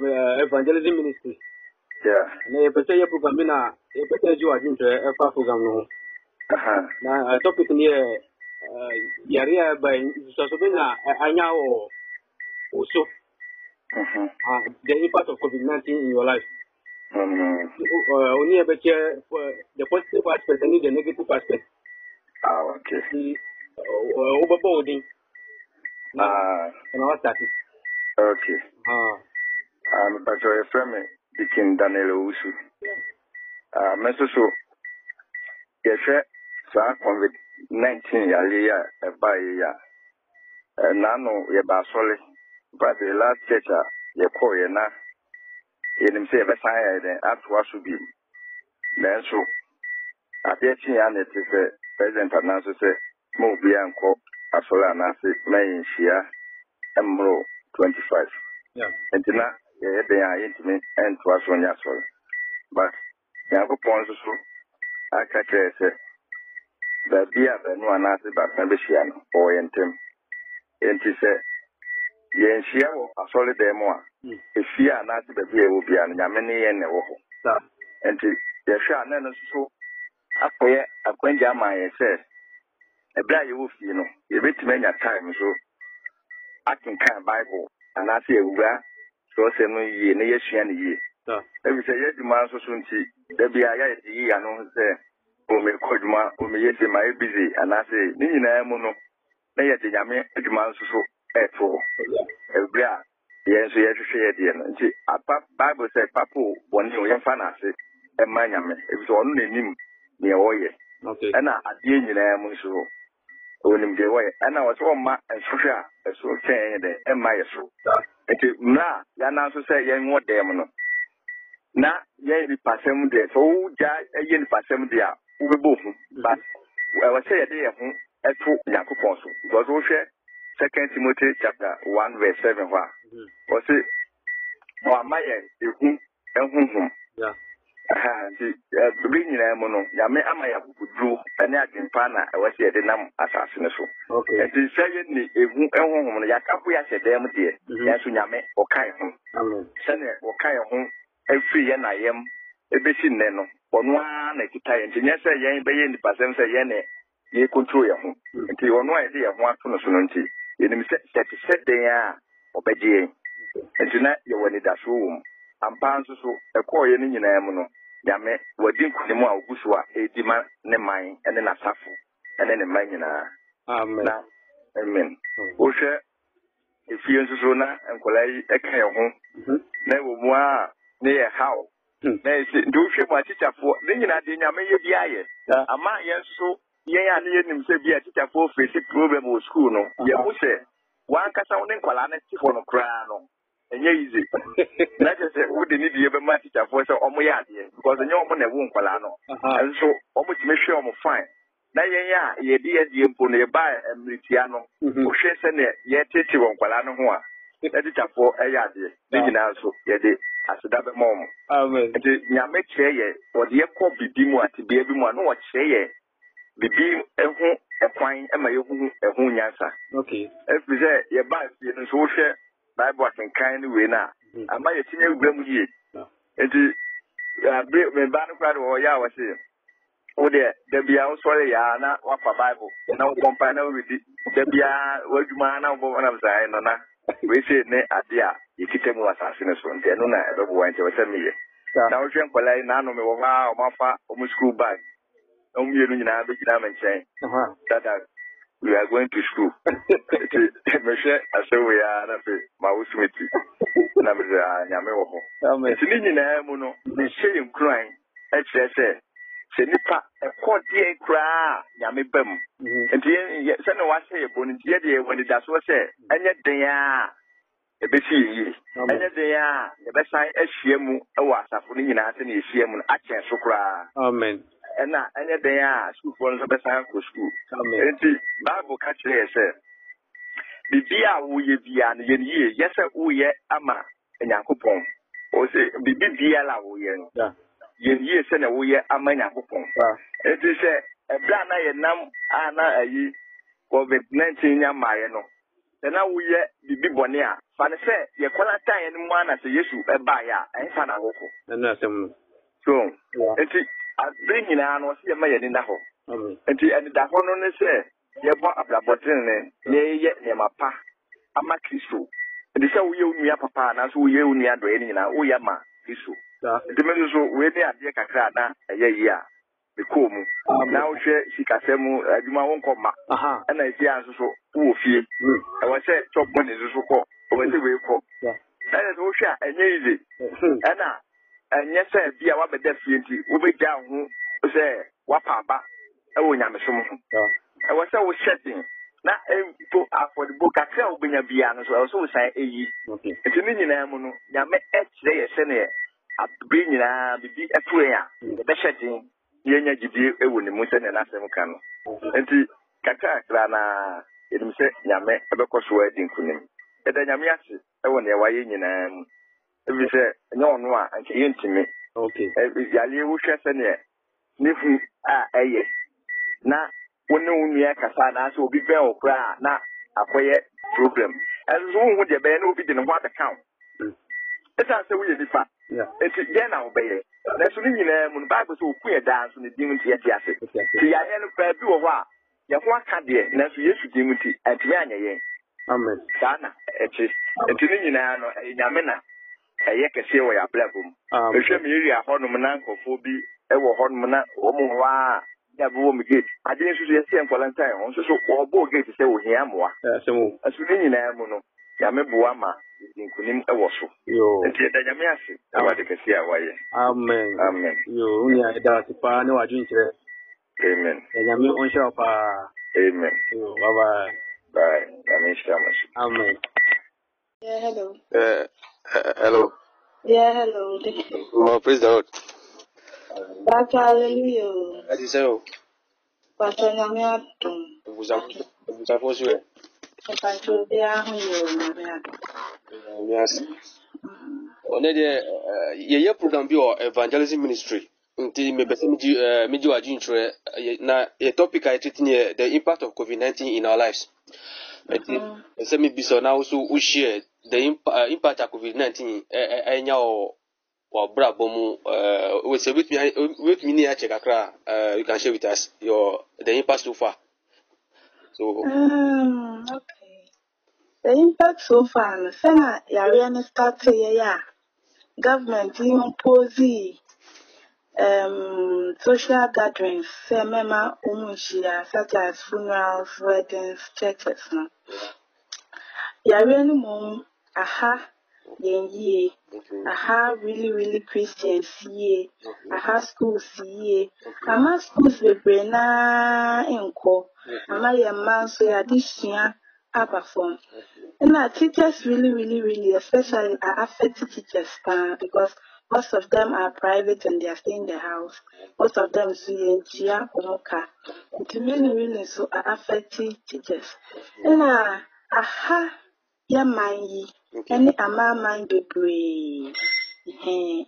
uh, Evangelism Ministry. yeah Na yɛ pɛ sɛ yɛ program bi na yɛ pɛ sɛ yɛ gye wɔ adwentwerɛ ɛfa program no ho. Na uh, topic ni yɛ uh, yare a ɛba nsusuaso bi na anya wɔ wo so. mhm Uh, the impact of COVID-19 in your life. mhm Uh, only yɛ bɛkyɛ uh, the positive aspect and the negative aspect. ah okay uh, wobɛbɔ wo din. Na ah na wasate. okay Ah. Ah mepatɛ yɛfrɛ me dikin daniel owusu. Me nso so yɛhwɛ saa covid 19 yare yi a ɛbaeɛ yi a naano yɛba asɔre the last church a yɛkɔɔyɛ na. Yɛnim sɛ yɛbɛsan yɛ dɛn atoa so bi nanso adeɛ kye a na ɛte sɛ president anaso sɛ ma obiara nkɔ asɔre anaase ma yɛnhyia mmoro 25 Yeah. nti na yɛyɛ den a yɛntumi ntoa so nyɛ asɔre but nyankopɔn nso so aka kyerɛ sɛ baabi a baanu anaase baasa bɛhyia no ɔwɔ yɛn ntam nti sɛ yɛnhyia wɔ asɔre dan mu a Mm. efie a anaase baabi a ɛwɔ biara no nyame ne yɛn na ɛwɔ hɔ Saa. nti yɛhwɛ a na no nso so akɔyɛ akwangya ama yɛn sɛ ɛberɛ a yɛwɔ fie no yɛbɛtumi anya time so akenkan bible anaasɛ yɛwura kyerɛwsɛm no yie na yɛasua no yie ɛfiri sɛ yɛadwuma nso so nti da bia yɛayɛ de yi ano sɛ ɔmɛkɔ adwuma ɔmɛyɛ se ma yɛ busy anaasɛ ne nyinaa mu no na yɛde nyame adwuma nso so ɛɛto hɔ. Ɛberɛ a yɛn nso yɛhwehwɛ yɛ deɛ no. Nti apa bible sɛ papo bɔne o yɛmfa no ase ɛma nyame. Ɛfiri sɛ ɔno n'anim neɛ Okay. ɛna adeɛ nyinaa mu nso hɔ ɔnim deɛ wɔyɛ ɛna wɔ sɛ ɔmma nhwehwɛ a ɛso twɛn yɛ dɛ ɛmma yɛ so. Nti mmerɛ a yɛana nso sɛ yɛnwɔ dɛm no na yɛn nipasɛm deɛ sɛ wogya ɛyɛ nipasɛm deɛ a wobɛbɔ hu. But ɛwɔ sɛ yɛde yɛn ho ɛto nyankopɔn so. Because wohwɛ second timothy chapter one verse seven hɔ a Mhm. ɔse ɔama yɛn ehu ɛhohom Eh, bere nyinaa mu no nyame ama yɛ akokoduro ɛne adwempa na ɛwɔ sɛ yɛde nam asase no so. Okay. nti sɛ yɛne ehu ɛhohom no yɛakafo yɛ ahyɛ dan mu deɛ Mhm. yɛnso nyame ɔkae ho. Sɛnea wɔkae ho afiri yɛn ayɛm ɛbɛsi nnɛ no ɔno ara na ɛkita yɛn. Nti nyɛ sɛ yɛn bɛyɛ nipasɛm sɛ yɛn ne yɛkɔntro yɛn ho. Nti ɔno a yɛde yɛn ho ato no so no nti yɛnim sɛ sɛ te sɛ dan a ɔbɛgye yɛn. Nti na yɛwɔ anidasoɔ wɔ mu. Ampa nso so ɛkɔɔyɛ no nyinaa mu no nyame wadi nkonim a ogu so a ɛdi ma ne man ne n'asafo ne ne mma nyinaa. Amen. na amen. Wohwɛ efie nso so na nkwadaa yi ɛka yɛn ho. Mhm. na ɛwɔ mu a ne yɛ haw. Hmm. na ɛsɛ nti wohwɛ mu atikyafoɔ ne nyinaa deɛ nyame yɛ bi ayɛ. Ama yɛn nso so yɛn a ne yɛnim sɛ bi a atikyafoɔ fesi problem wɔ skuul no yɛhu sɛ wankasa ne nkwadaa no te hɔ no koraa no ɛnyɛ easy na kyerɛ sɛ wode ne deɛ bɛma atikyafoɔ sɛ ɔmo yɛ adeɛ because ɛnyɛ ɔmo na ɛwo nkwadaa no. Ɛnso ɔmo tumi hwɛ ɔmo fine. Na yɛn a yɛde yɛ deɛ mpo no yɛbaa mmiritia no wohwɛ sɛnea yɛtete wɔ nkwadaa no ho a atikyafoɔ ɛyɛ adeɛ ne nyinaa nso yɛde aseda bɛma ɔmo Amen. nti nyame kyerɛ yɛ wɔde yɛkɔ bibi mu atebea bi mu a na wɔkyerɛ yɛ bibi ho ɛkwan ma yɛhu ɛho nyansa. Ɛfiri sɛ yɛbaa fie no nso wohwɛ bible akenkan no wei no a ama yɛtumi awura mu yie nti abere meba no koraa de wɔyɛ a wɔse wo deɛ da bia wosɔre yɛa na woafa bible. Na wobɔ mpa na woredi da biaa w'adwuma na wobɔ nam saa no na weisei ne ade a yɛkita mu wɔ asase no so. Nti ɛno na ɛbɛboa nti ɛwɔ sɛ meyɛ na wohwɛ nkwadaa yi naano mewɔ hɔ a ɔmafa ɔmo school bag. Ɔmo mmienu nyinaa bɛgyina me nkyɛn. Aha. dada we are going to school. Mehwɛ asɛwei a na afei ma wo sumiti. Na mede a nyame wɔ hɔ. Nti ne nyinaa mu no mehyɛ yɛ nkuran kyerɛ sɛ sɛ nipa ɛkɔ deɛ koraa a nyame ba mu. Mhm. nti sɛnea wahyɛ yɛ bɔ no nti yɛde yɛwɔ anidasoɔ sɛ ɛnyɛ den a ɛbɛsi yɛ yie. Ɛnyɛ den a yɛbɛsan ahyia mu wɔ asafo no nyinaa sɛ ne yɛhyia mu no akyɛn so koraa. Amen. Ɛna ɛnyɛ den a sukuufoɔ no nso bɛsan akɔ sukuu? Nti bible ka kyerɛ yɛ sɛ biribi a woyɛ biara no yɛn yie yɛ sɛ woyɛ ama nyankopɔn ɔsɛ biribi biara a woyɛ no Yeah. yɛn yie sɛnea woyɛ ama nyankopɔn ɛti sɛ ɛberɛ a na yɛnam a na ayi covid 19 nya mmaeɛ no sɛ na woyɛ biribi bɔne a fa no sɛ yɛkɔnataeɛ no mu a na sɛ yesu ɛbaeɛ a ɛmfa na wokɔ ɛno asɛm no. so nti abere nyinaa no ɔsɛ yɛma yɛni da hɔ nti ɛdeda hɔ no ne sɛ yɛbɔ abrabɔtene ne na yɛyɛ nneɛma pa. Ama kristo. Nti sɛ woyɛ wo nua papa anaasɛ woyɛ wo nua dɔeɛ no nyinaa woyɛ ma kristo. Nti me nso so wei ne adeɛ kakra na ɛyɛ yie a mekɔɔ mu na wohwɛ sikasɛm mu adwuma wonkɔ ma ɛna ɛsi a nso so wowɔ fie ɛwɔ sɛ ne nso so kɔ ɛwɔ sɛ wei kɔ ɛsɛ sɛ wohwɛ a ɛnyɛ yize ɛna ɛnyɛ sɛ bi a wabɛda fie nti wobɛgya wo ho sɛ wapa aba ɛwɔ nyamesom ho. Ɛwɔ sɛ wohyɛ den. Na mpo afɔdebo kakra a wobɛnya biara no so ɛwɔ sɛ wosan ɛyi nti ne nyinaa mu no nyame ɛkyerɛ yɛ sɛneɛ abere nyinaa biribi ɛto yɛn a yɛbɛhyɛ den na yɛnya gyidie ɛwɔ ne mu sɛneɛ n'asɛm ka no. Nti kakrakra na yɛnim sɛ nyame ɛbɛkɔ so adi nkonim. Yɛda nyame ase ɛwɔ nea wayɛ nyinaa mu. Ɛfiri sɛ ɛnyɛ ɔno a anka yɛntumi Okay. yareɛ wohwɛ sɛneɛ ne hu a ɛyɛ. Na wo ne wo nua kasa anaasɛ obi bɛn wo koraa a na akɔyɛ problem. Ɛnso so wohu deɛ bɛyɛ na obi de ne ho abɛka wo. Mm. ɛsiane sɛ woyɛ nipa nti dɛn na wobɛyɛ. Nanso ne nyinaa mu no bible sɛ ɔku yɛ daa nso ne din nti yɛte ase. Nti yareɛ no koraa bi wɔ hɔ a yɛho aka deɛ nanso yesu din nti antumi anyɛ yɛn. Saa na ɛte nti ne nyinaa no ɛyɛ nyame na. Ɛyɛ kɛseɛ wɔ yɛ abrabɔ mu Amen. mehwɛ me area hɔnom na nkurɔfoɔ bi wɔ hɔnom na wɔn hɔ a ne abɛwɔ me gate adeɛ nso so yɛsɛ nkɔla ntan ho nso so wɔbɔɔ gate sɛ wɔhia mmoa Eh, ɛso ne nyinaa mu no nyame boa ma yɛdi nkonim wɔ so Yo. nti yɛda nyame ase awade kɛseɛ a wayɛ Amen. amen Yo, wo nua ɛda ase paa ne wadwenkyerɛ. amen Nyame ɔnhyɛ wo paa. amen Yo, bye bye. bye nyame nhyira mo so Amen. Yeah, hello. Uh, hello. Yeah, hello. Oh, praise the Lord. Bàbá Aleluya. Ẹ ti sẹ́wọ̀. Pàṣẹ ni a mi àdùn. Òbùsà fọ́sù rẹ̀. Ọ̀pá ìṣó eh, bí ahùn yóò ní mi àdùn. Mi à sí. Ọ̀nẹ́ deɛ yɛyɛ program bi wɔ evangelism ministry nti mepɛsɛ megye wɔ adwenkyerɛ na yɛ topic a yɛtete yɛ the impact of COVID-19 in our lives. Ɛti ɛsɛ mebisa na woso wohyɛ the uh, impact a covid nineteen ɛnya wɔ w'abrabɔ mu sɛ wobɛtumi ne akyɛ kakra you can share with us your the impact so far. So. Um, okay. The impact so far no, sɛna yareɛ no a, government impose um, social gatherings sɛ mɛma wɔn nhyia such as funerals, weddings, churches no. Yareɛ no mmom aha yɛn yie. aha really really christians yie aha schools yie ama schools bebree naa nkɔ ama yɛn mma nso yɛade sua aba fam ɛna teachers really really really especially are affecting teachers paa because most of them are private and they are staying in the house. Most of them yɛntua wɔn ka nti nso are affecting teachers. Ɛna aha yɛ man yi ɛne amanaman bebree.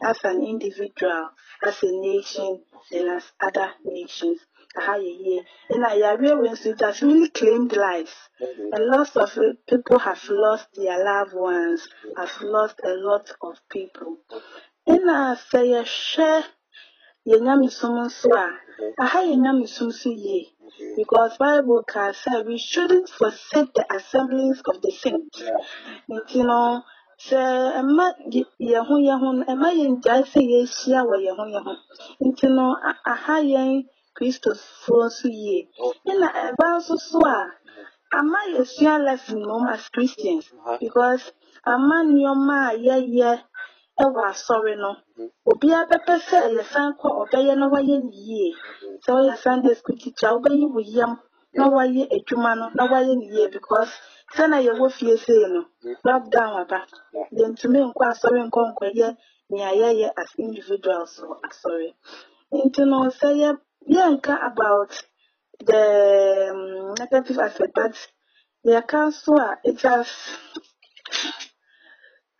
As an individual as a nation and as other nations. Aha yɛ yie ɛna nso it has really claimed lives. Mm-hmm. A lot of people have lost their loved ones have lost a lot of people ɛna sɛ yɛhwɛ yɛn nyamesom nso a aha yɛ nyamesom so yie. Because bible kaa sɛ we shouldn't forsake the assemblies of the saints. Nti no sɛ ɛma yɛn ho yɛn ho no ɛma yɛn gyae sɛ yɛahyia wɔ yɛn ho yɛn ho. Nti no aha yɛn kristofoɔ nso yie. Ɛna ɛba nso so a ama yɛsua lesson mmom as christians. Because ama nneɛma a yɛyɛ ɛwɔ asɔre no obiara bɛpɛ sɛ yɛsan kɔ ɔbɛyɛ na wayɛ ne yie sɛ woyɛ sunday school teacher? Wobɛyi wo yam na wayɛ adwuma no na wayɛ ne yie because sɛna yɛwɔ fie sei no lockdown aba yɛntumi nkɔ asɔre nkɔ nkɔyɛ nea yɛyɛ as individuals wɔ asɔre nti no sɛ yɛ yɛnka about the um, negative aspect but yɛka nso a it has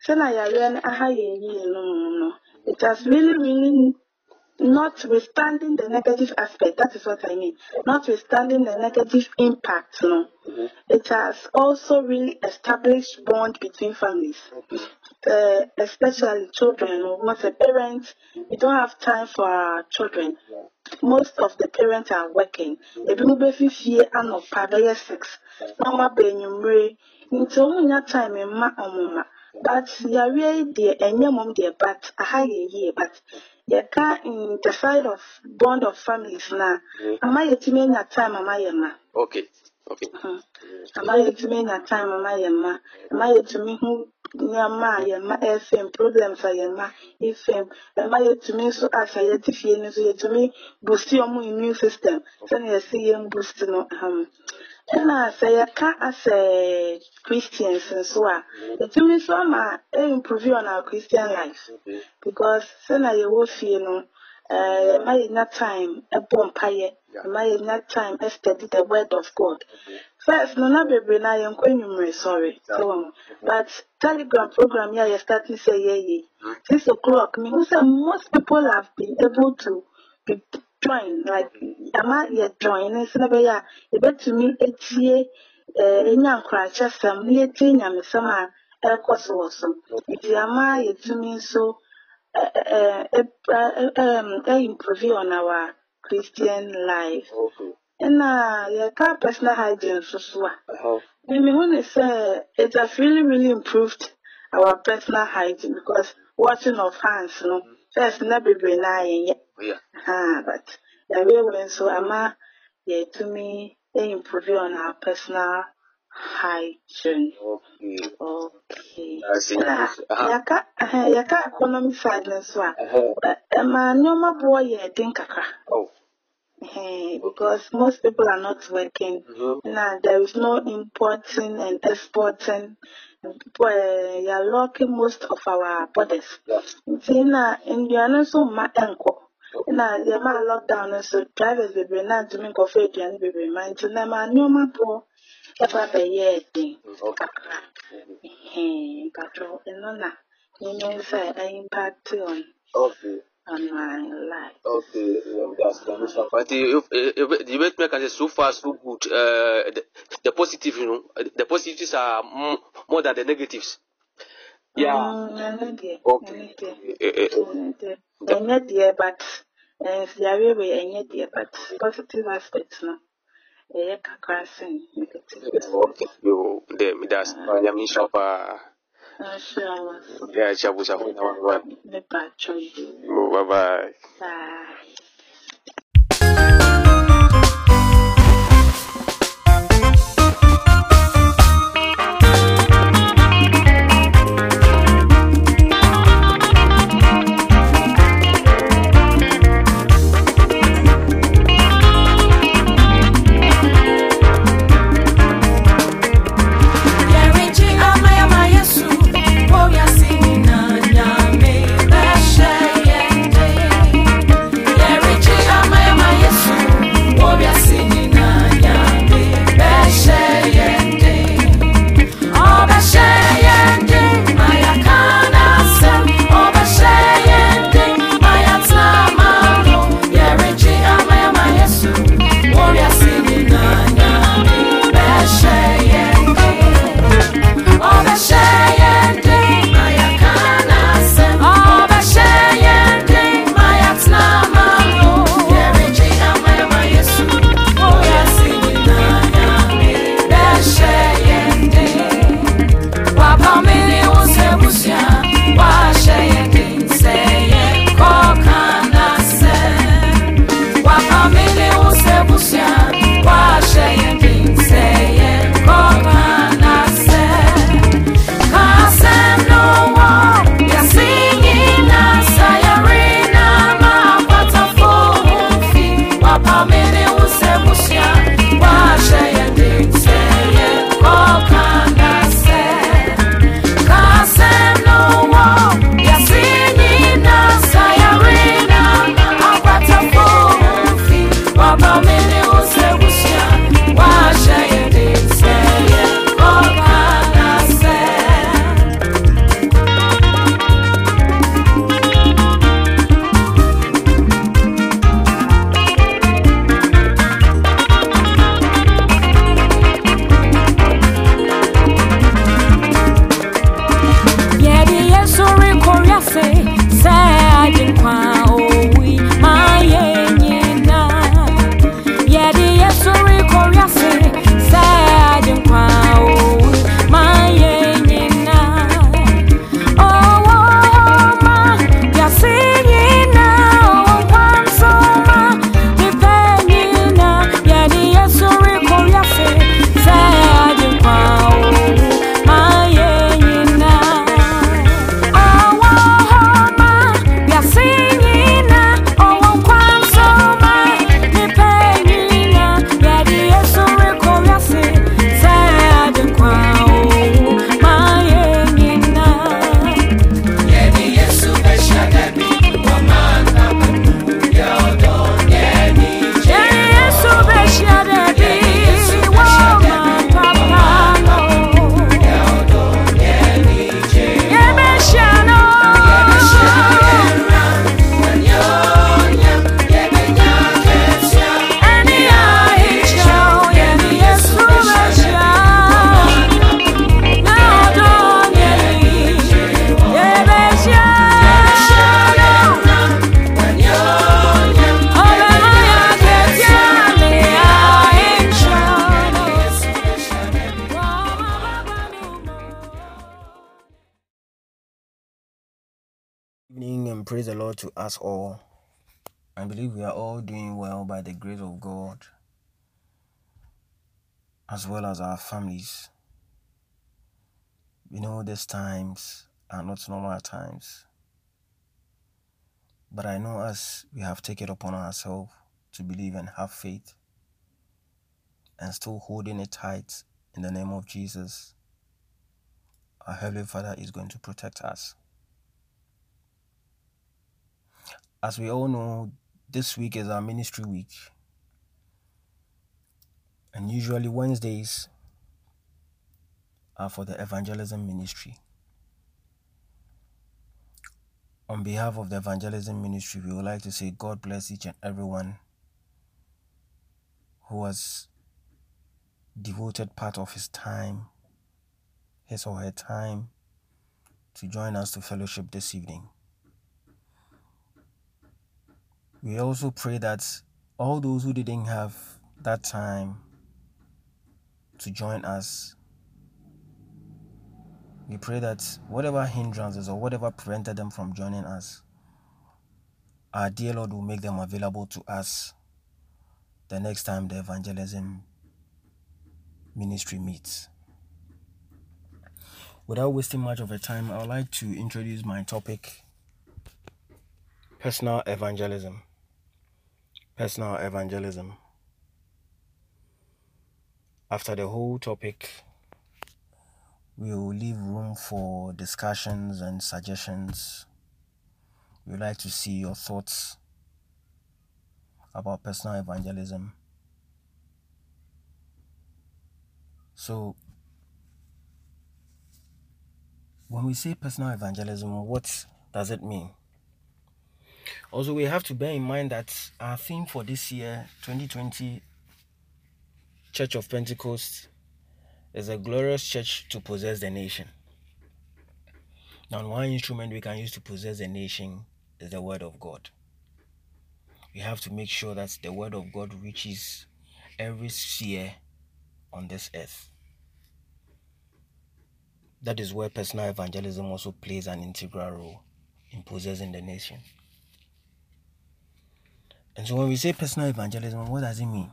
sɛna yareɛ no aha yɛn yie no mu no it has really really notwithstanding the negative aspect, that is what I mean, notwithstanding the negative impact, no, Mhm. it has also really established bond between families, uh, especially children. Once a parent, we don't have time for our children. Most of the parents are working. Ebi mo bɛfi fie anɔpa bɛyɛ six, na wɔn aba enyimire, nti wɔn nya time mma wɔn mma. But yareɛ yi deɛ ɛnyɛ mom deɛ but aha yɛ yie but yɛka in the side of bond of families na Mhm. ama yɛtumi anya time ama yɛ mma. Okay. Okay. Mhm. ama yɛtumi anya time ama yɛn mma ama yɛtumi hu nneɛma a yɛn mma ɛfam problems a yɛn mma ɛfam ɛma yɛtumi nso asa yɛte fie no nso yɛtumi boost wɔn immune system sɛnea yɛsi yɛn boost no um, ɛna sɛ yɛka asɛ christians nso a yɛtumi nso ama improve on our christian life. Because sɛnea yɛwɔ fie no ɛɛ yɛma yɛnya time ɛbɔ mpaeɛ. Yeah. yɛma yɛnya time ɛstudy the word of god. First no na bebree na yɛnkɔ enyimire sɔre sɛ wɔn. But telegram program yi a yɛ start sɛ yɛyɛ six o'clock me who say most people have been able to join like ama yɛ join ne nso na bɛyɛ a yɛbɛtumi etie ɛɛ enya nkorakyɛsɛm na yɛtie nyamesɛm a ɛrekɔ so wɔ so nti ama yɛtumi nso ɛɛ ɛɛ ɛɛ ɛɛm ɛimprove on our christian life Okay. ɛna yɛka personal hygiene nso so a. And when they say it has really, really improved our personal hygiene because washing of hands, you know, first never be na yet. Yeah. Ah, but the way when so ama yeah to me they improve on our personal hygiene. Okay. Okay. I see. Na yaka yaka economic side no so a ɛma nneɛma boɔ yɛ den kakra. Oh. Eh, because most people are not working. Mm-hmm. Now there is no importing and exporting. People, uh, are locking most of our borders. Yeah. Nti na nnuane nso mma nkɔ. Na yɛma lockdown nso drivers bebree na ntumi nkɔfa aduane bebree ma nti na ma nneɛma boɔ ɛba bɛyɛɛ den Okay. kakra. Mpatwɔ ɛno na menim sɛ ɛ impact on Okay. on my life. Okay, that's But if, if, if the bet maker is so far so good, uh, the, the positive, you know, the positives are more than the negatives. Yeah. Mm, ɛno deɛ, Okay. deɛ. Eh, eh, eh, ɛnyɛ deɛ but eh, nsiawe wei ɛnyɛ deɛ but positive aspect no ɛyɛ kakra sen negative aspect. Ah, ah, bye. Bye. And praise the Lord to us all. I believe we are all doing well by the grace of God, as well as our families. You know, these times are not normal times. But I know as we have taken upon ourselves to believe and have faith and still holding it tight in the name of Jesus, our Heavenly Father is going to protect us. As we all know, this week is our ministry week. And usually Wednesdays are for the evangelism ministry. On behalf of the evangelism ministry, we would like to say God bless each and everyone who has devoted part of his time, his or her time, to join us to fellowship this evening. We also pray that all those who didn't have that time to join us, we pray that whatever hindrances or whatever prevented them from joining us, our dear Lord will make them available to us the next time the evangelism ministry meets. Without wasting much of your time, I would like to introduce my topic personal evangelism. Personal evangelism. After the whole topic, we will leave room for discussions and suggestions. We'd like to see your thoughts about personal evangelism. So, when we say personal evangelism, what does it mean? Also, we have to bear in mind that our theme for this year, 2020, Church of Pentecost, is a glorious church to possess the nation. Now, one instrument we can use to possess the nation is the Word of God. We have to make sure that the Word of God reaches every sphere on this earth. That is where personal evangelism also plays an integral role in possessing the nation. And so when we say personal evangelism, what does it mean?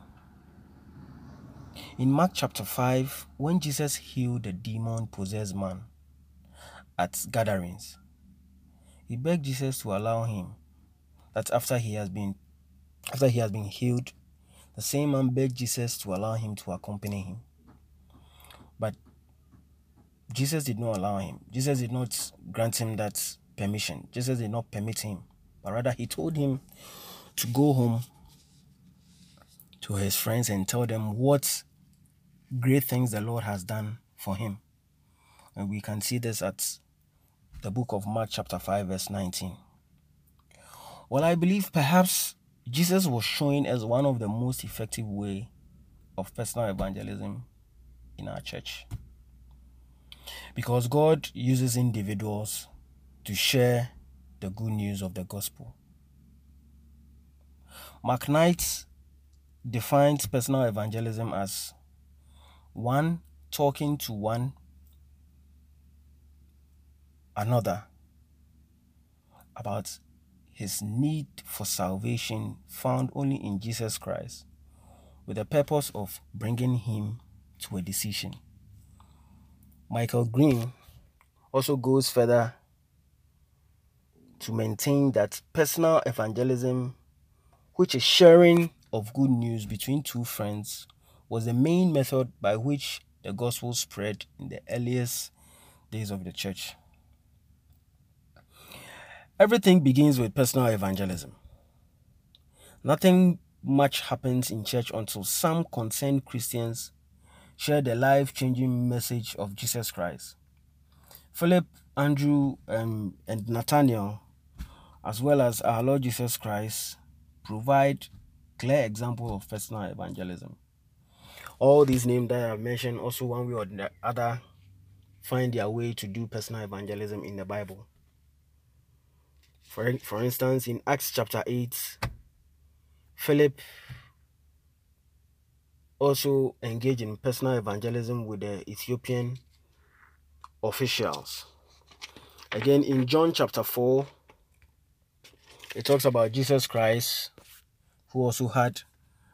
In Mark chapter 5, when Jesus healed the demon possessed man at gatherings, he begged Jesus to allow him that after he has been after he has been healed, the same man begged Jesus to allow him to accompany him. But Jesus did not allow him. Jesus did not grant him that permission. Jesus did not permit him. But rather he told him to go home to his friends and tell them what great things the Lord has done for him. And we can see this at the book of Mark, chapter 5, verse 19. Well, I believe perhaps Jesus was showing us one of the most effective way of personal evangelism in our church. Because God uses individuals to share the good news of the gospel. Mark Knight defines personal evangelism as one talking to one another about his need for salvation found only in Jesus Christ with the purpose of bringing him to a decision. Michael Green also goes further to maintain that personal evangelism which is sharing of good news between two friends, was the main method by which the gospel spread in the earliest days of the church. Everything begins with personal evangelism. Nothing much happens in church until some concerned Christians share the life changing message of Jesus Christ. Philip, Andrew, um, and Nathaniel, as well as our Lord Jesus Christ, provide clear example of personal evangelism. All these names that I have mentioned also one way or the other find their way to do personal evangelism in the Bible. For, for instance, in Acts chapter 8, Philip also engaged in personal evangelism with the Ethiopian officials. Again, in John chapter 4, it talks about Jesus Christ, who also had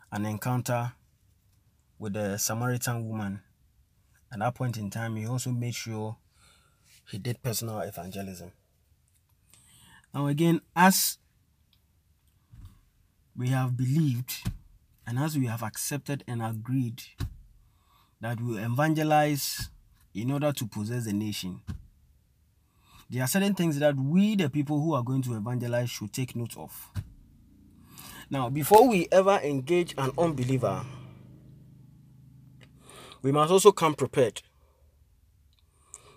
an encounter with the Samaritan woman. At that point in time, he also made sure he did personal evangelism. Now, again, as we have believed and as we have accepted and agreed that we evangelize in order to possess the nation, there are certain things that we, the people who are going to evangelize, should take note of. Now, before we ever engage an unbeliever, we must also come prepared.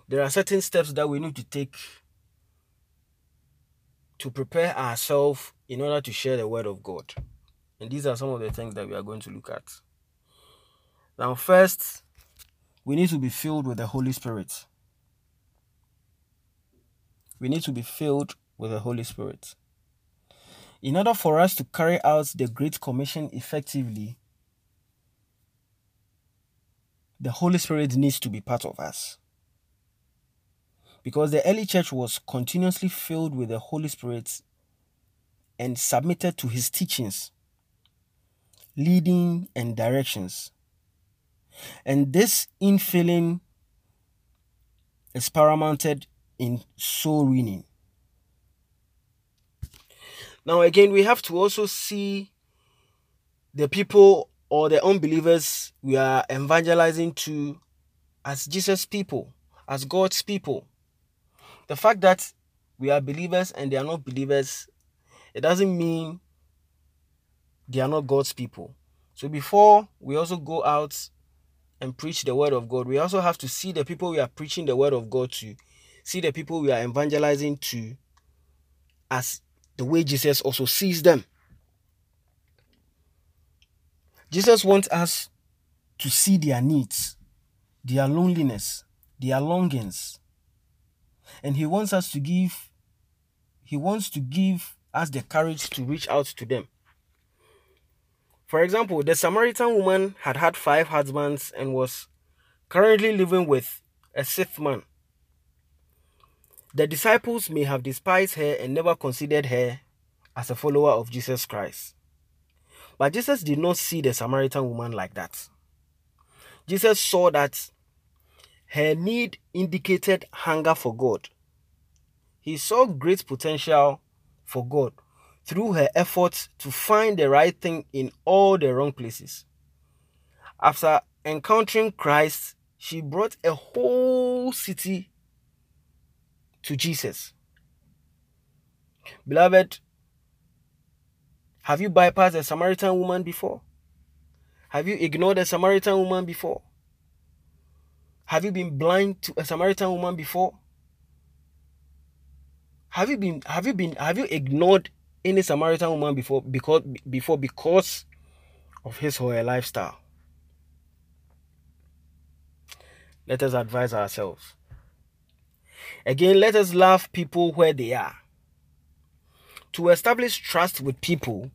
There are certain steps that we need to take to prepare ourselves in order to share the word of God. And these are some of the things that we are going to look at. Now, first, we need to be filled with the Holy Spirit. We need to be filled with the Holy Spirit. In order for us to carry out the Great Commission effectively, the Holy Spirit needs to be part of us. Because the early church was continuously filled with the Holy Spirit and submitted to his teachings, leading, and directions. And this infilling is paramounted in soul winning. Now, again, we have to also see the people or the unbelievers we are evangelizing to as Jesus people, as God's people. The fact that we are believers and they are not believers, it doesn't mean they are not God's people. So before we also go out and preach the word of God, we also have to see the people we are preaching the word of God to, see the people we are evangelizing to as the way Jesus also sees them. Jesus wants us to see their needs, their loneliness, their longings. And he wants us to give he wants to give us the courage to reach out to them. For example, the Samaritan woman had had five husbands and was currently living with a sixth man. The disciples may have despised her and never considered her as a follower of Jesus Christ. But Jesus did not see the Samaritan woman like that. Jesus saw that her need indicated hunger for God. He saw great potential for God through her efforts to find the right thing in all the wrong places. After encountering Christ, she brought a whole city to Jesus. Beloved, have you bypassed a Samaritan woman before? Have you ignored a Samaritan woman before? Have you been blind to a Samaritan woman before? Have you been have you been have you ignored any Samaritan woman before because before because of his or her lifestyle? Let us advise ourselves. Again, let us love people where they are. To establish trust with people,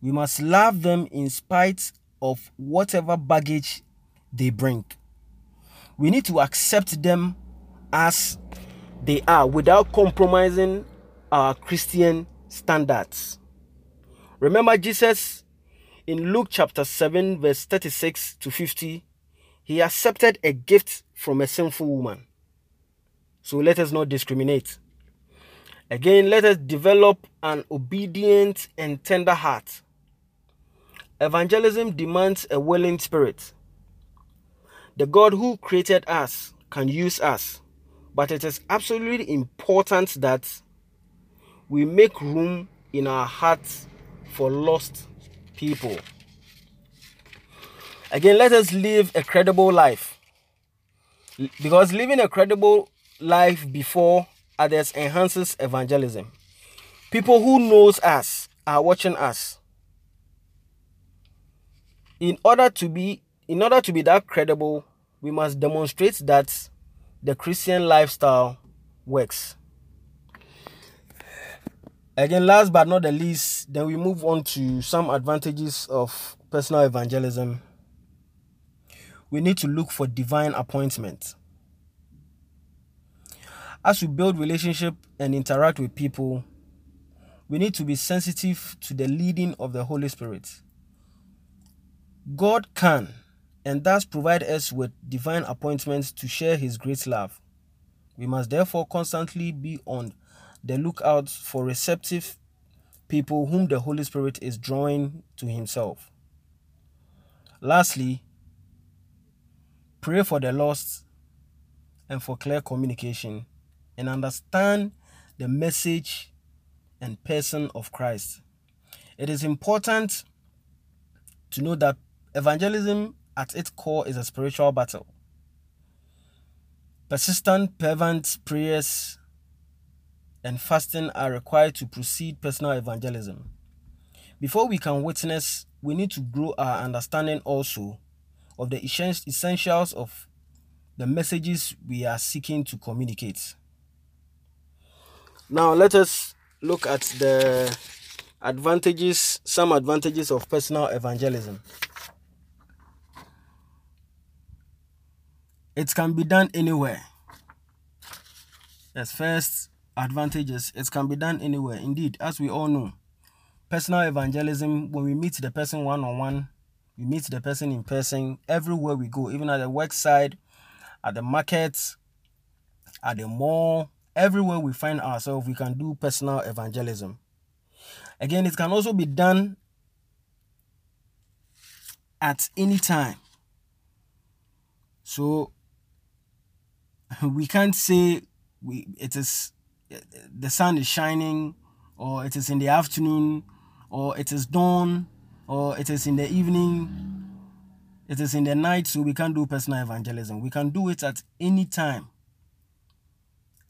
we must love them in spite of whatever baggage they bring. We need to accept them as they are without compromising our Christian standards. Remember, Jesus in Luke chapter 7, verse 36 to 50, he accepted a gift from a sinful woman. So let us not discriminate. Again, let us develop an obedient and tender heart. Evangelism demands a willing spirit. The God who created us can use us, but it is absolutely important that we make room in our hearts for lost people. Again, let us live a credible life. Because living a credible life before others enhances evangelism. People who knows us are watching us. In order to be in order to be that credible, we must demonstrate that the Christian lifestyle works. Again, last but not the least, then we move on to some advantages of personal evangelism. We need to look for divine appointment. As we build relationship and interact with people, we need to be sensitive to the leading of the Holy Spirit. God can and thus provide us with divine appointments to share His great love. We must therefore constantly be on the lookout for receptive people whom the Holy Spirit is drawing to Himself. Lastly, pray for the lost and for clear communication and understand the message and person of Christ. It is important to know that evangelism at its core is a spiritual battle. Persistent, fervent prayers and fasting are required to proceed personal evangelism. Before we can witness, we need to grow our understanding also of the essentials of the messages we are seeking to communicate. Now, let us look at the advantages, some advantages of personal evangelism. It can be done anywhere. As first advantages, it can be done anywhere. Indeed, as we all know, personal evangelism, when we meet the person one on one, we meet the person in person everywhere we go, even at the work side, at the market, at the mall, everywhere we find ourselves, we can do personal evangelism. Again, it can also be done at any time. So we can't say we it is the sun is shining or it is in the afternoon or it is dawn or it is in the evening it is in the night so we can't do personal evangelism we can do it at any time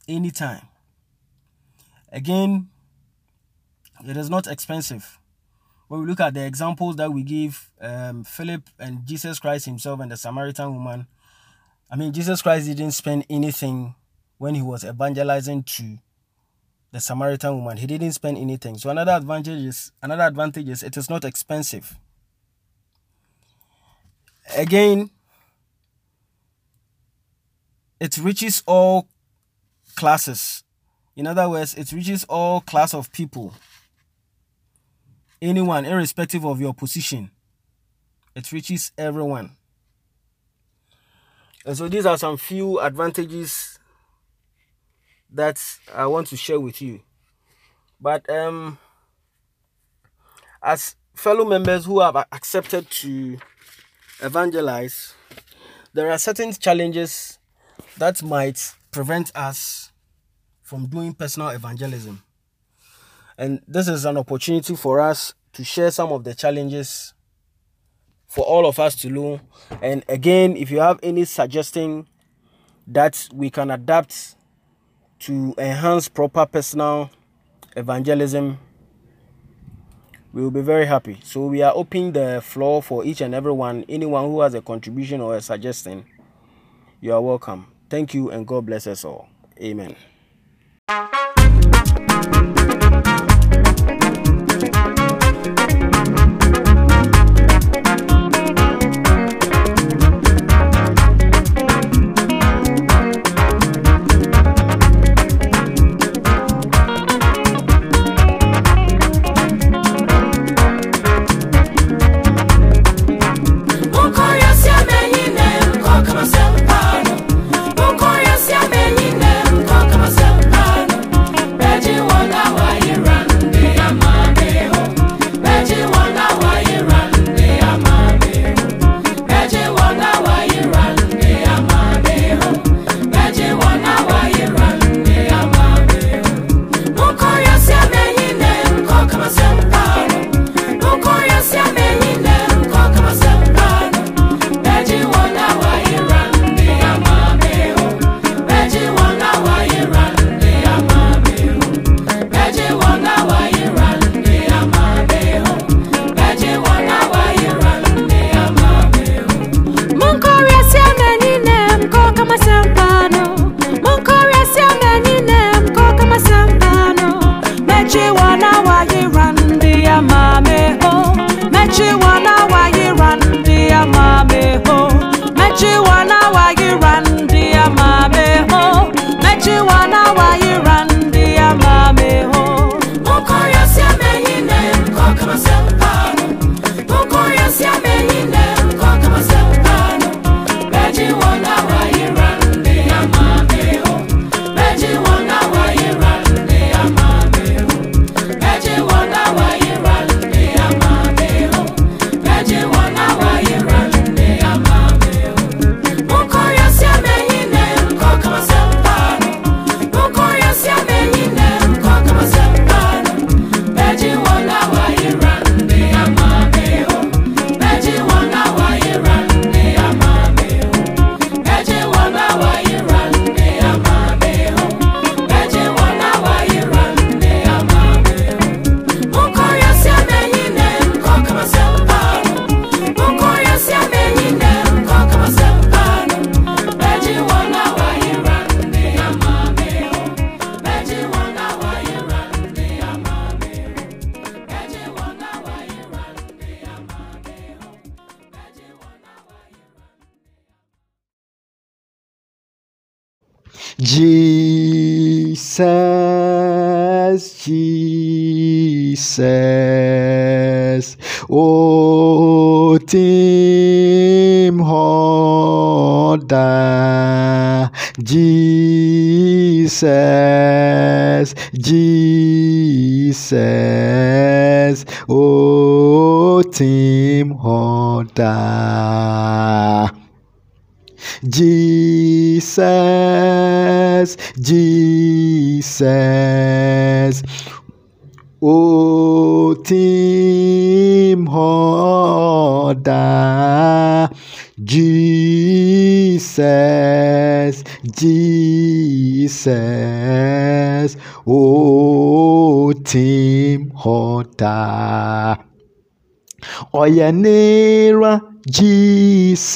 any time again it is not expensive when we look at the examples that we give um, philip and jesus christ himself and the samaritan woman I mean, Jesus Christ didn't spend anything when he was evangelizing to the Samaritan woman. He didn't spend anything. So another advantage is another advantage is it is not expensive. Again, it reaches all classes. In other words, it reaches all class of people. Anyone, irrespective of your position. It reaches everyone. And so these are some few advantages that I want to share with you. But um as fellow members who have accepted to evangelize, there are certain challenges that might prevent us from doing personal evangelism. And this is an opportunity for us to share some of the challenges for all of us to know. And again, if you have any suggesting that we can adapt to enhance proper personal evangelism, we will be very happy. So we are opening the floor for each and everyone. Anyone who has a contribution or a suggestion, you are welcome. Thank you and God bless us all. Amen. Jesus, Hoda, Jesus, Jesus, oh Tim Hoda. Jesus, Jesus. O Tim Hoda. Jesus, Jesus. O Tim Hoda. Oyanera Jesus.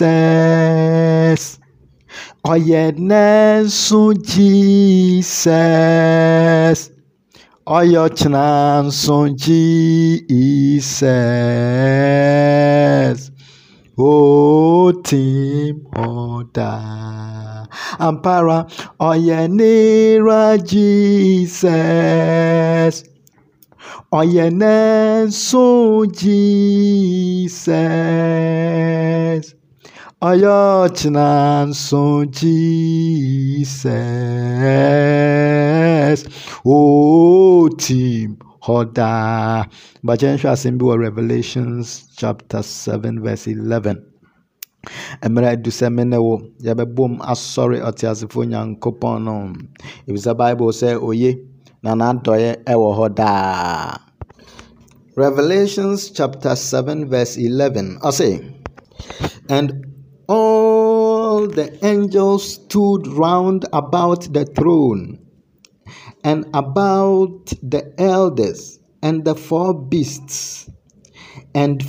Oyenesu Jesus. Oyochnansu Jesus. O Tim Oda. Ampara Oyenera Jesus. Oyenesu Jesus. Oyochnansu Jesus. O Tim Hoda. But Jenshua Simbi Revelations chapter 7 verse 11. Mmerɛ ne wo yɛbɛbom asɔre ɔteasefoɔ nyankopɔn no. Bible sɛ oye na n'adɔeɛ ɛwɔ hɔ daa. Revelations chapter 7 verse 11 ɔse and all the angels stood round about the throne and about the elders and the four beasts and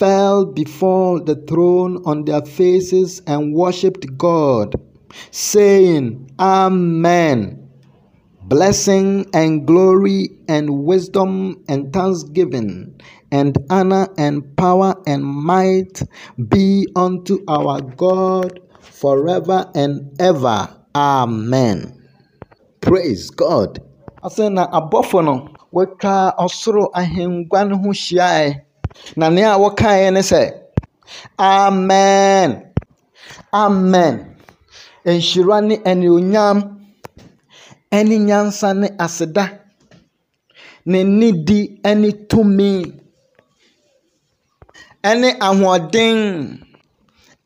fell before the throne on their faces and worshipped God, saying, Amen. Blessing and glory and wisdom and thanksgiving and honor and power and might be unto our God forever and ever. Amen. Praise God. Asɛ na abɔfo no wɔatwa ɔsoro ahengua no ho. Na nea wɔkaeɛ ne sɛ, Amen. Amen. Nhyira ne anuonyam ne nyansa ne aseda ne nidi ne tumi ne ahoɔden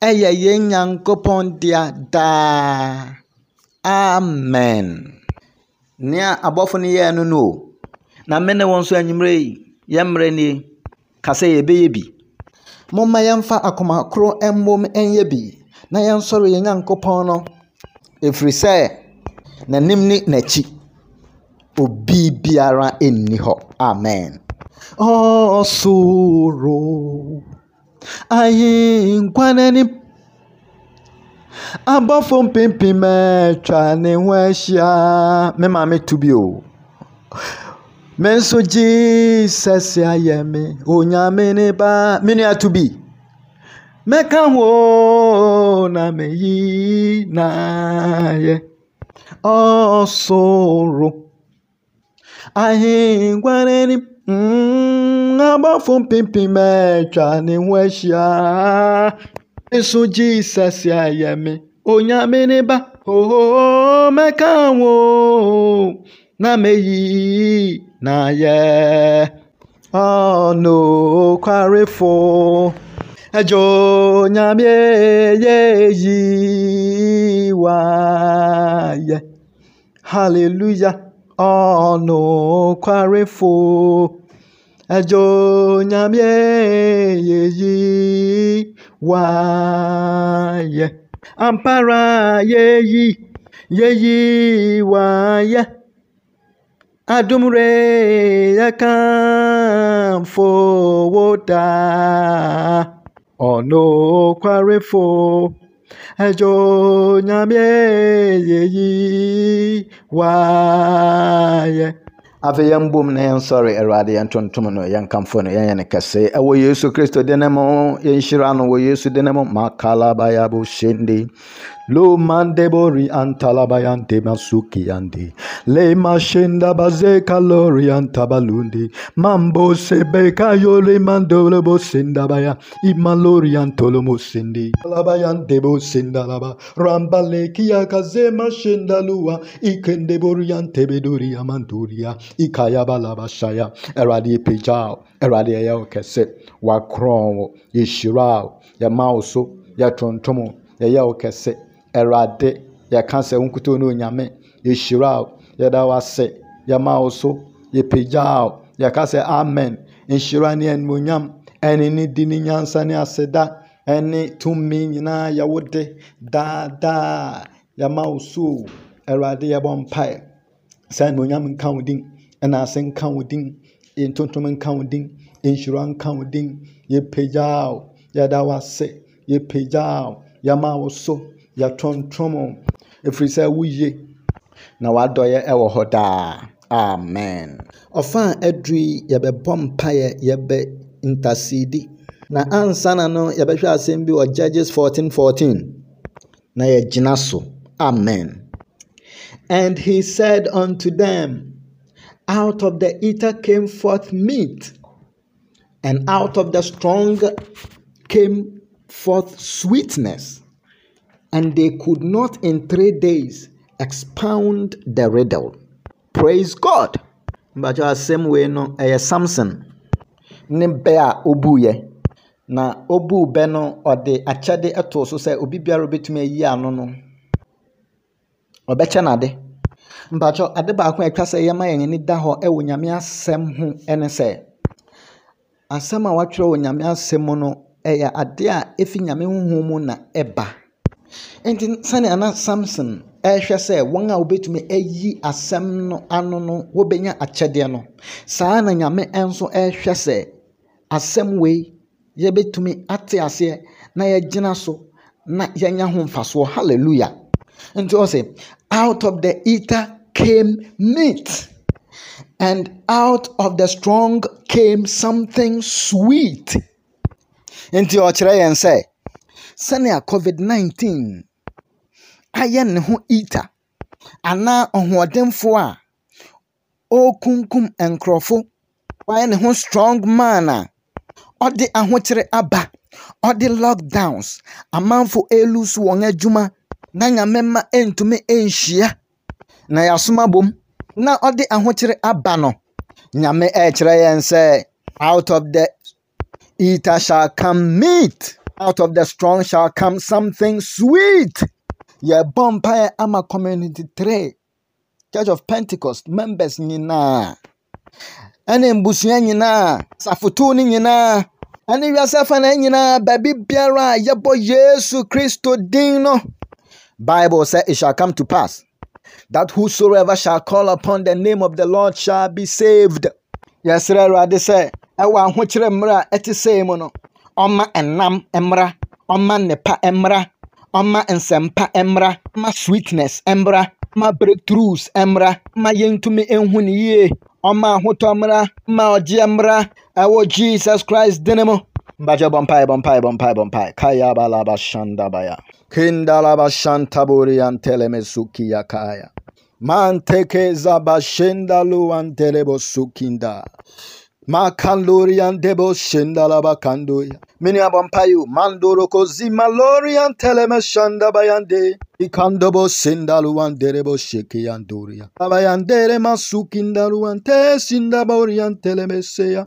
ɛyɛ yɛn nyankopɔn dea daa. Amen. Nea abɔfo no yɛɛ no no. Na me ne wɔn nso anwummerɛ yi, yɛn mmerɛ nie, ka sɛ yɛbɛyɛ bi. Momma yɛmfa akoma koro mmom nyɛ bi na yɛnsɔre yɛn nyankopɔn no ɛfiri sɛ n'anim ne n'akyi obi biara nni hɔ. Amen. Ɔsoro ahengua n'anim abɔfo mpempem atwa ne ho ahyia me maame to bi o me nso jesus ayɛ me onyame ne ba me nua bi mɛka ho na meyi n'ayɛ ɔsoro ahengua n'anim mm, abɔfo mpempem atwa ne ho ahyia nso jesus ayɛ me onyame ne ba. Oo mɛka na-ameghị na ya ọnụkwarịfụ ajọ nyamyeyeyiwa ya haleluya ọnụkwarịfụ yi wa ya ampara yi yeyi wa ya adumre ya kan fowó ta ọ̀nà òkwarefo ẹjọ́ nyàmíẹ́yẹ yìí wáyẹ. afei yɛmbom na yɛnsɔre awurade yɛntontom no yɛnkamfo no yɛnyɛ no kɛse ɛwɔ yesu kristo dene mu yɛnhyira no wɔ yesu dene mu makalaba yabo hyende Lo mandebori antalabayan temasuki andi. Le mashenda baze kalori antabalundi. Mambo sebeka yole mandolo bo sendabaya. Imalori antolomo sendi. Labayan debo sendalaba. Rambale kia kaze mashenda lua. Ikendebori antebedori amanduria. Ikaya balaba shaya. Eradi pejao. Eradi ayao kese. Wakron. Yeshirao. Yamauso. Yatontomo. Yayao kese. Awurade yɛka sɛ wo nkuto ne onyame yɛhyira wo yɛda wo ase yɛma wo so yɛpagya wo yɛka sɛ amen. Nhyira ne animonyam ɛne ne di ne nyansa ne aseda ɛne tumi nyinaa yɛwo de daadaa yɛma wo so Awurade yɛbɔ mpae sɛ animonyam nka wo din ɛna ase nka wo din ntontom nka wo din nhyira nka wo din yɛpagya wo yɛda wo ase yɛpagya wo yɛma wo so yɛtontom ɛfiri sɛ woye na wadɔyɛ ɛwɔ hɔ daa. Amen. Ɔfa a aduru yi yɛbɛbɔ mpaeɛ yɛbɛ ntasidi na ansa na no yɛbɛhwɛ asɛm bi wɔ judges 14 14 na yɛgyina so. Amen. And he said unto them out of the eater came forth meat and out of the strong came forth sweetness and they could not in three days expound the riddle. Praise God. Mbàtí asɛm wei no ɛyɛ Samson ne bɛ a obuiɛ na obuu bɛ no ɔde akyɛde ɛtoo so sɛ obi biara obetumi ayi ano no ɔbɛkyɛ n'ade. Mbàtí ade baako a ɛtwa sɛ yɛma yɛn ani da hɔ ɛwɔ nyame asɛm ho ɛne sɛ asɛm a wɔatwerɛ wɔ nyame asɛm mu no ɛyɛ ade a efi nyame honhom mu na ɛba. Nti sɛnea na samson ɛrehwɛ sɛ wɔn a wɔbɛtumi ayi asɛm no ano no wɔbɛnya akyɛdeɛ no. Saa na nyame nso ɛrehwɛ sɛ asɛm wei yɛbɛtumi ate aseɛ na yɛgyina so na yɛnya ho mfasoɔ. Hallelujah. Nti ɔsɛ out of the eater came meat and out of the strong came something sweet. Nti ɔkyerɛ yɛn sɛ sɛnea covid-19 ayɛ ne ho eater anaa ɔhoɔdenfoɔ a ɔrekunkum nkurɔfo wayɛ ne ho strong man a ɔde ahokyere aba ɔde lockdowns amanfo ɛrelusu wɔn adwuma na nyame ma ntumi nhyia. Na yɛasoma bom na ɔde ahokyere aba no nyame ɛrekyerɛ yɛn sɛ out of the eater shall come meat. Out of the strong shall come something sweet. Yɛbɔ mpaeɛ ama community three. Church of pentecost members nyinaa ɛne mbusua nyinaa safotuo no nyinaa ɛne wiase fa na nyinaa baabi biara a yɛbɔ yesu kristo din bible sɛ it shall come to pass that whosoever shall call upon the name of the lord shall be saved. Yɛsrɛ awurade sɛ ɛwɔ ahokyerɛ mmerɛ a ɛte ɔma ɛnam mmra ɔma nnepa mmra ɔma nsɛmpa mmra ma sweetness mmra ma breakthroughs mmra ma yɛntumi nhu ne yie. Ɔma ahotɔ mmra ma ɔgyeɛ mmra ɛwɔ jesus christ din mu. Mpae bɔ mpae bɔ mpae kaya balaba shandabaya kindalaba shantaboriyanteleme sukiya kaya. Manteke zaba shendalu antelebo sukinda Makandorian debo shindalaba kandoya. Mini abampayu mandoro kozi malorian teleme shanda bayande. Ikandobo sindaluan derebo sheki andoria. Abayandere masukindaluan te sindaborian telemeseya.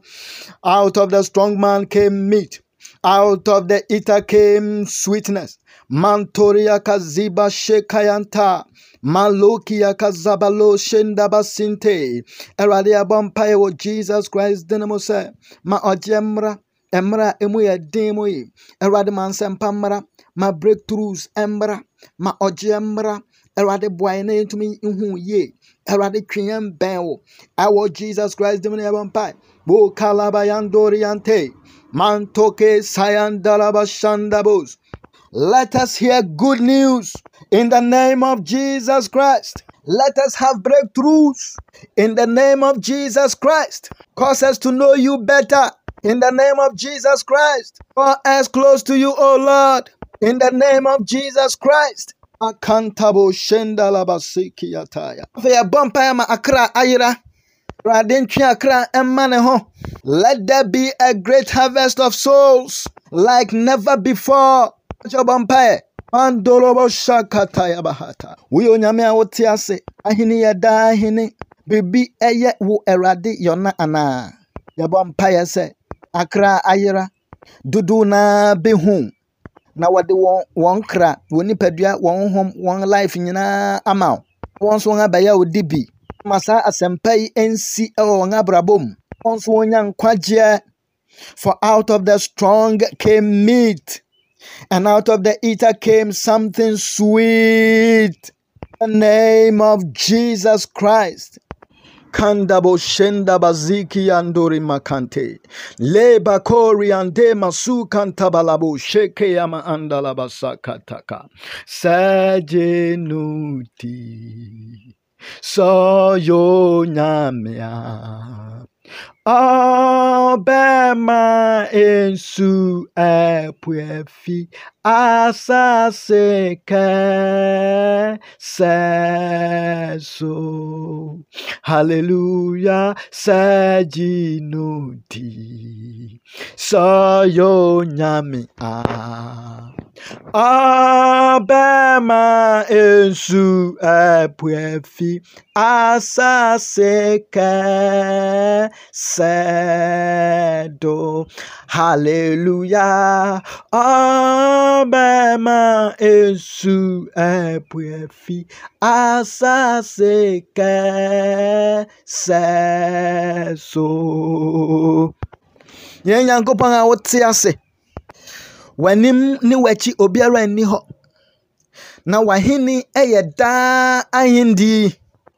Out of the strong man came meat. Out of the eater came sweetness. Mantoria kaziba shekayanta. Malokia kazabalo shenda basinte. Erade abampa wo Jesus Christ dinamo se. Ma ojemra. Emra emu ya demo yi. Erade. Ma breakthroughs emra. Ma ojemra. Erade boy na yentumi ihu ye. Erade twiyem ben wo. Awo Jesus Christ dinamo ya bampa. Bo kalabayandoriante. Mantoke sayandalabashandabos. Let us hear good news in the name of Jesus Christ. Let us have breakthroughs in the name of Jesus Christ. Cause us to know you better in the name of Jesus Christ. Draw us close to you, O Lord, in the name of Jesus Christ. akantabo shendalabasiki yataya afei yɛbɔ mpaeɛ ma akra ayera awurade ntwe akra ɛmma ne ho let there be a great harvest of souls like never before kyɛ bɔ mpaeɛ mandolobo shakataya bahata woyɛ onyame a wote ase ahene yɛ daa ahene biribi ɛyɛ wo awurade yɔna anaa yɛbɔ mpaeɛ sɛ akra ayera dodow naa bɛhu na wɔde wɔn wɔn kra. Wɔn nipadua wɔn hom wɔn life nyinaa ama wo wɔn nso wɔn abɛyɛ wo di bi. Ma saa asɛmpa yi nsi wɔ wɔn abrabɔ mu wɔn nso for out of the strong came meat and out of the eater came something sweet the name of jesus christ Kandabo shenda baziki andori makante. Leba kori ande masu kantabalabo sheke yama andala basakataka. Sajenuti. Soyo nyamya. Ọbẹ̀ma ensu ẹ̀pùẹ̀fì asase kẹsẹ̀so. Hallelujah, sẹ́jìnùdì, sọ́yọ́ nyàmì á. Abema Esu Epuefi Asaseke Sedo. Hallelujah. Abema Esu Epuefi Asaseke Seso. Nyenyankopanga wote ase. W'anim ne w'akyi obiara nni hɔ, na w'ahenni yɛ daa ahenni.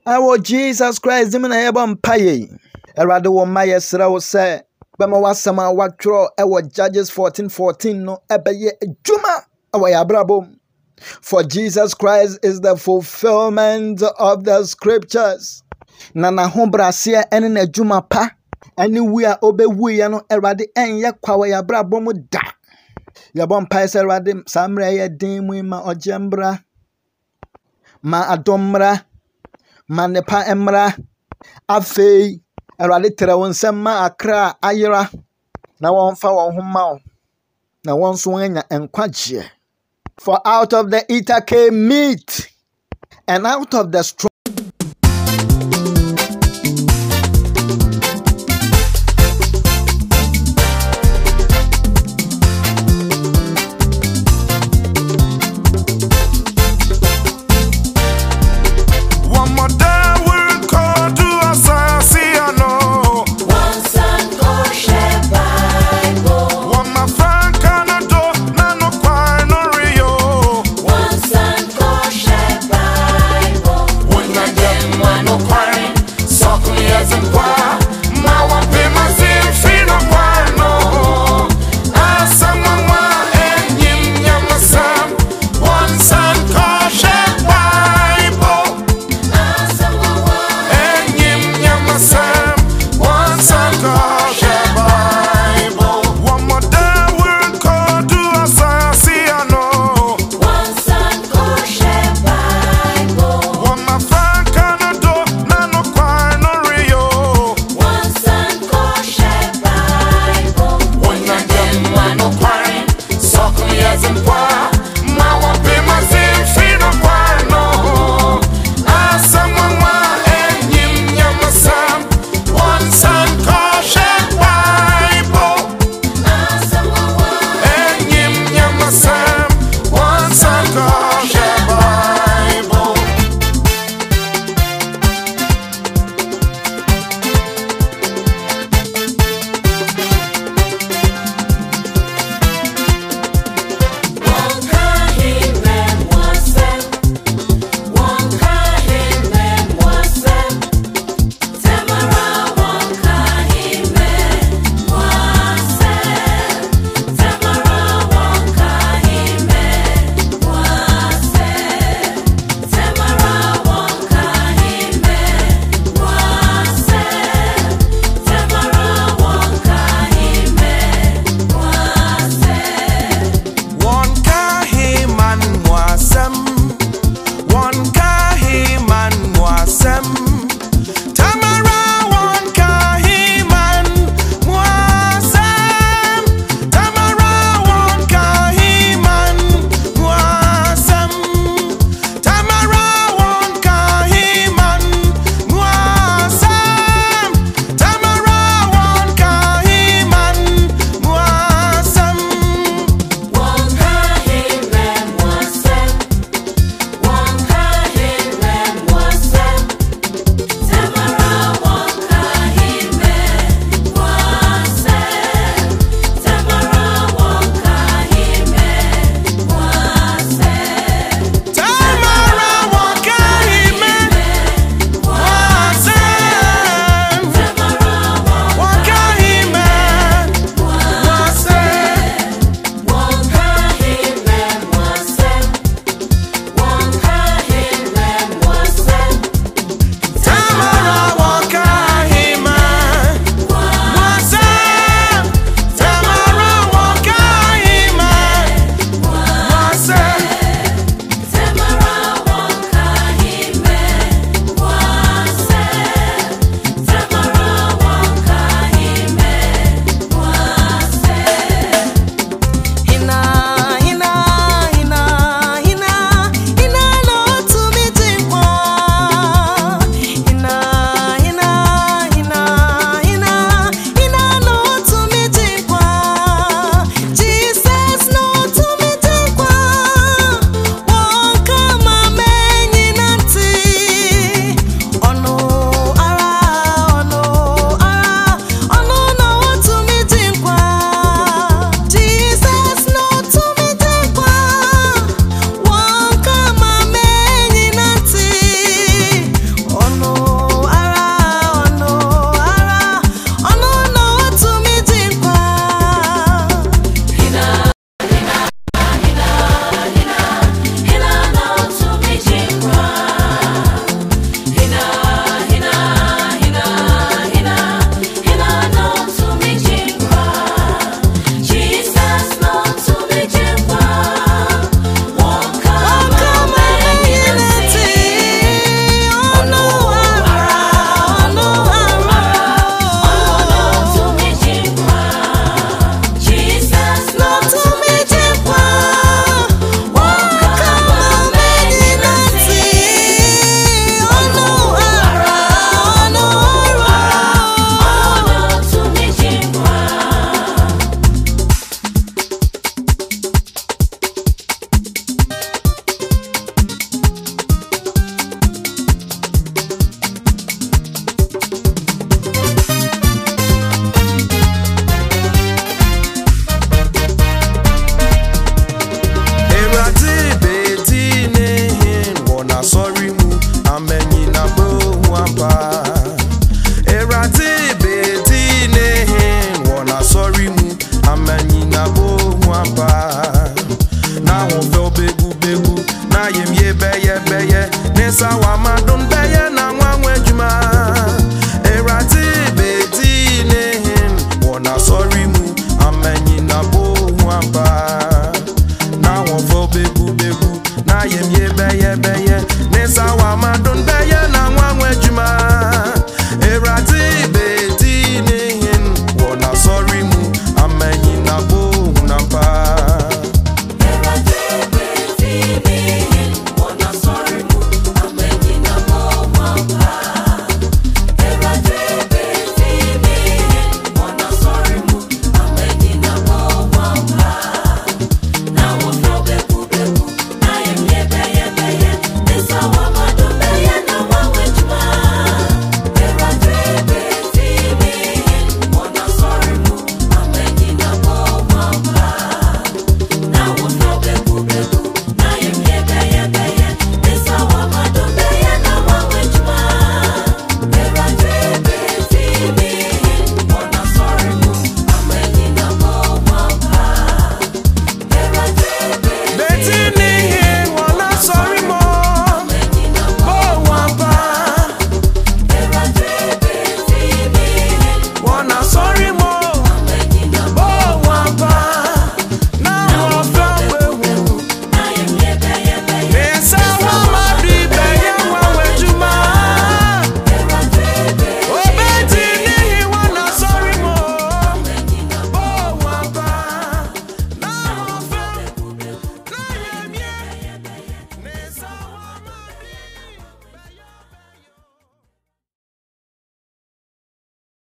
Ɛwɔ Jesus Christ dim na yɛbɔ mpaeɛ yi. Awurade wɔ mma yɛsrɛ wo sɛ bɛma w'asɛm a wɔatwerɛ ɛwɔ Judges 14:14 no ɛbɛyɛ adwuma ɛwɔ yɛn abrabɔ. For Jesus Christ is the fulfillment of the scriptures. Na n'ahobraseɛ ne n'adwuma pa ne wu a ɔbɛwuiɛ no Awurade ɛnyɛ kwa wɔ yɛn abrabɔ mu da. Yɛbɔ mpaeɛ sɛ Awurade saa mmerɛ a ɛyɛ den mu ma ɔgye mmra, ma adom mmra, ma nnepa mmra. Afei, Awurade trɛ wo nsam ma akra ayera na wɔmfa wɔn ho mma wo, na wɔn nso anya nkwagyeɛ. For out of the eater came meat, and out of the strong amadụ mbenye na nwa nwe ejuma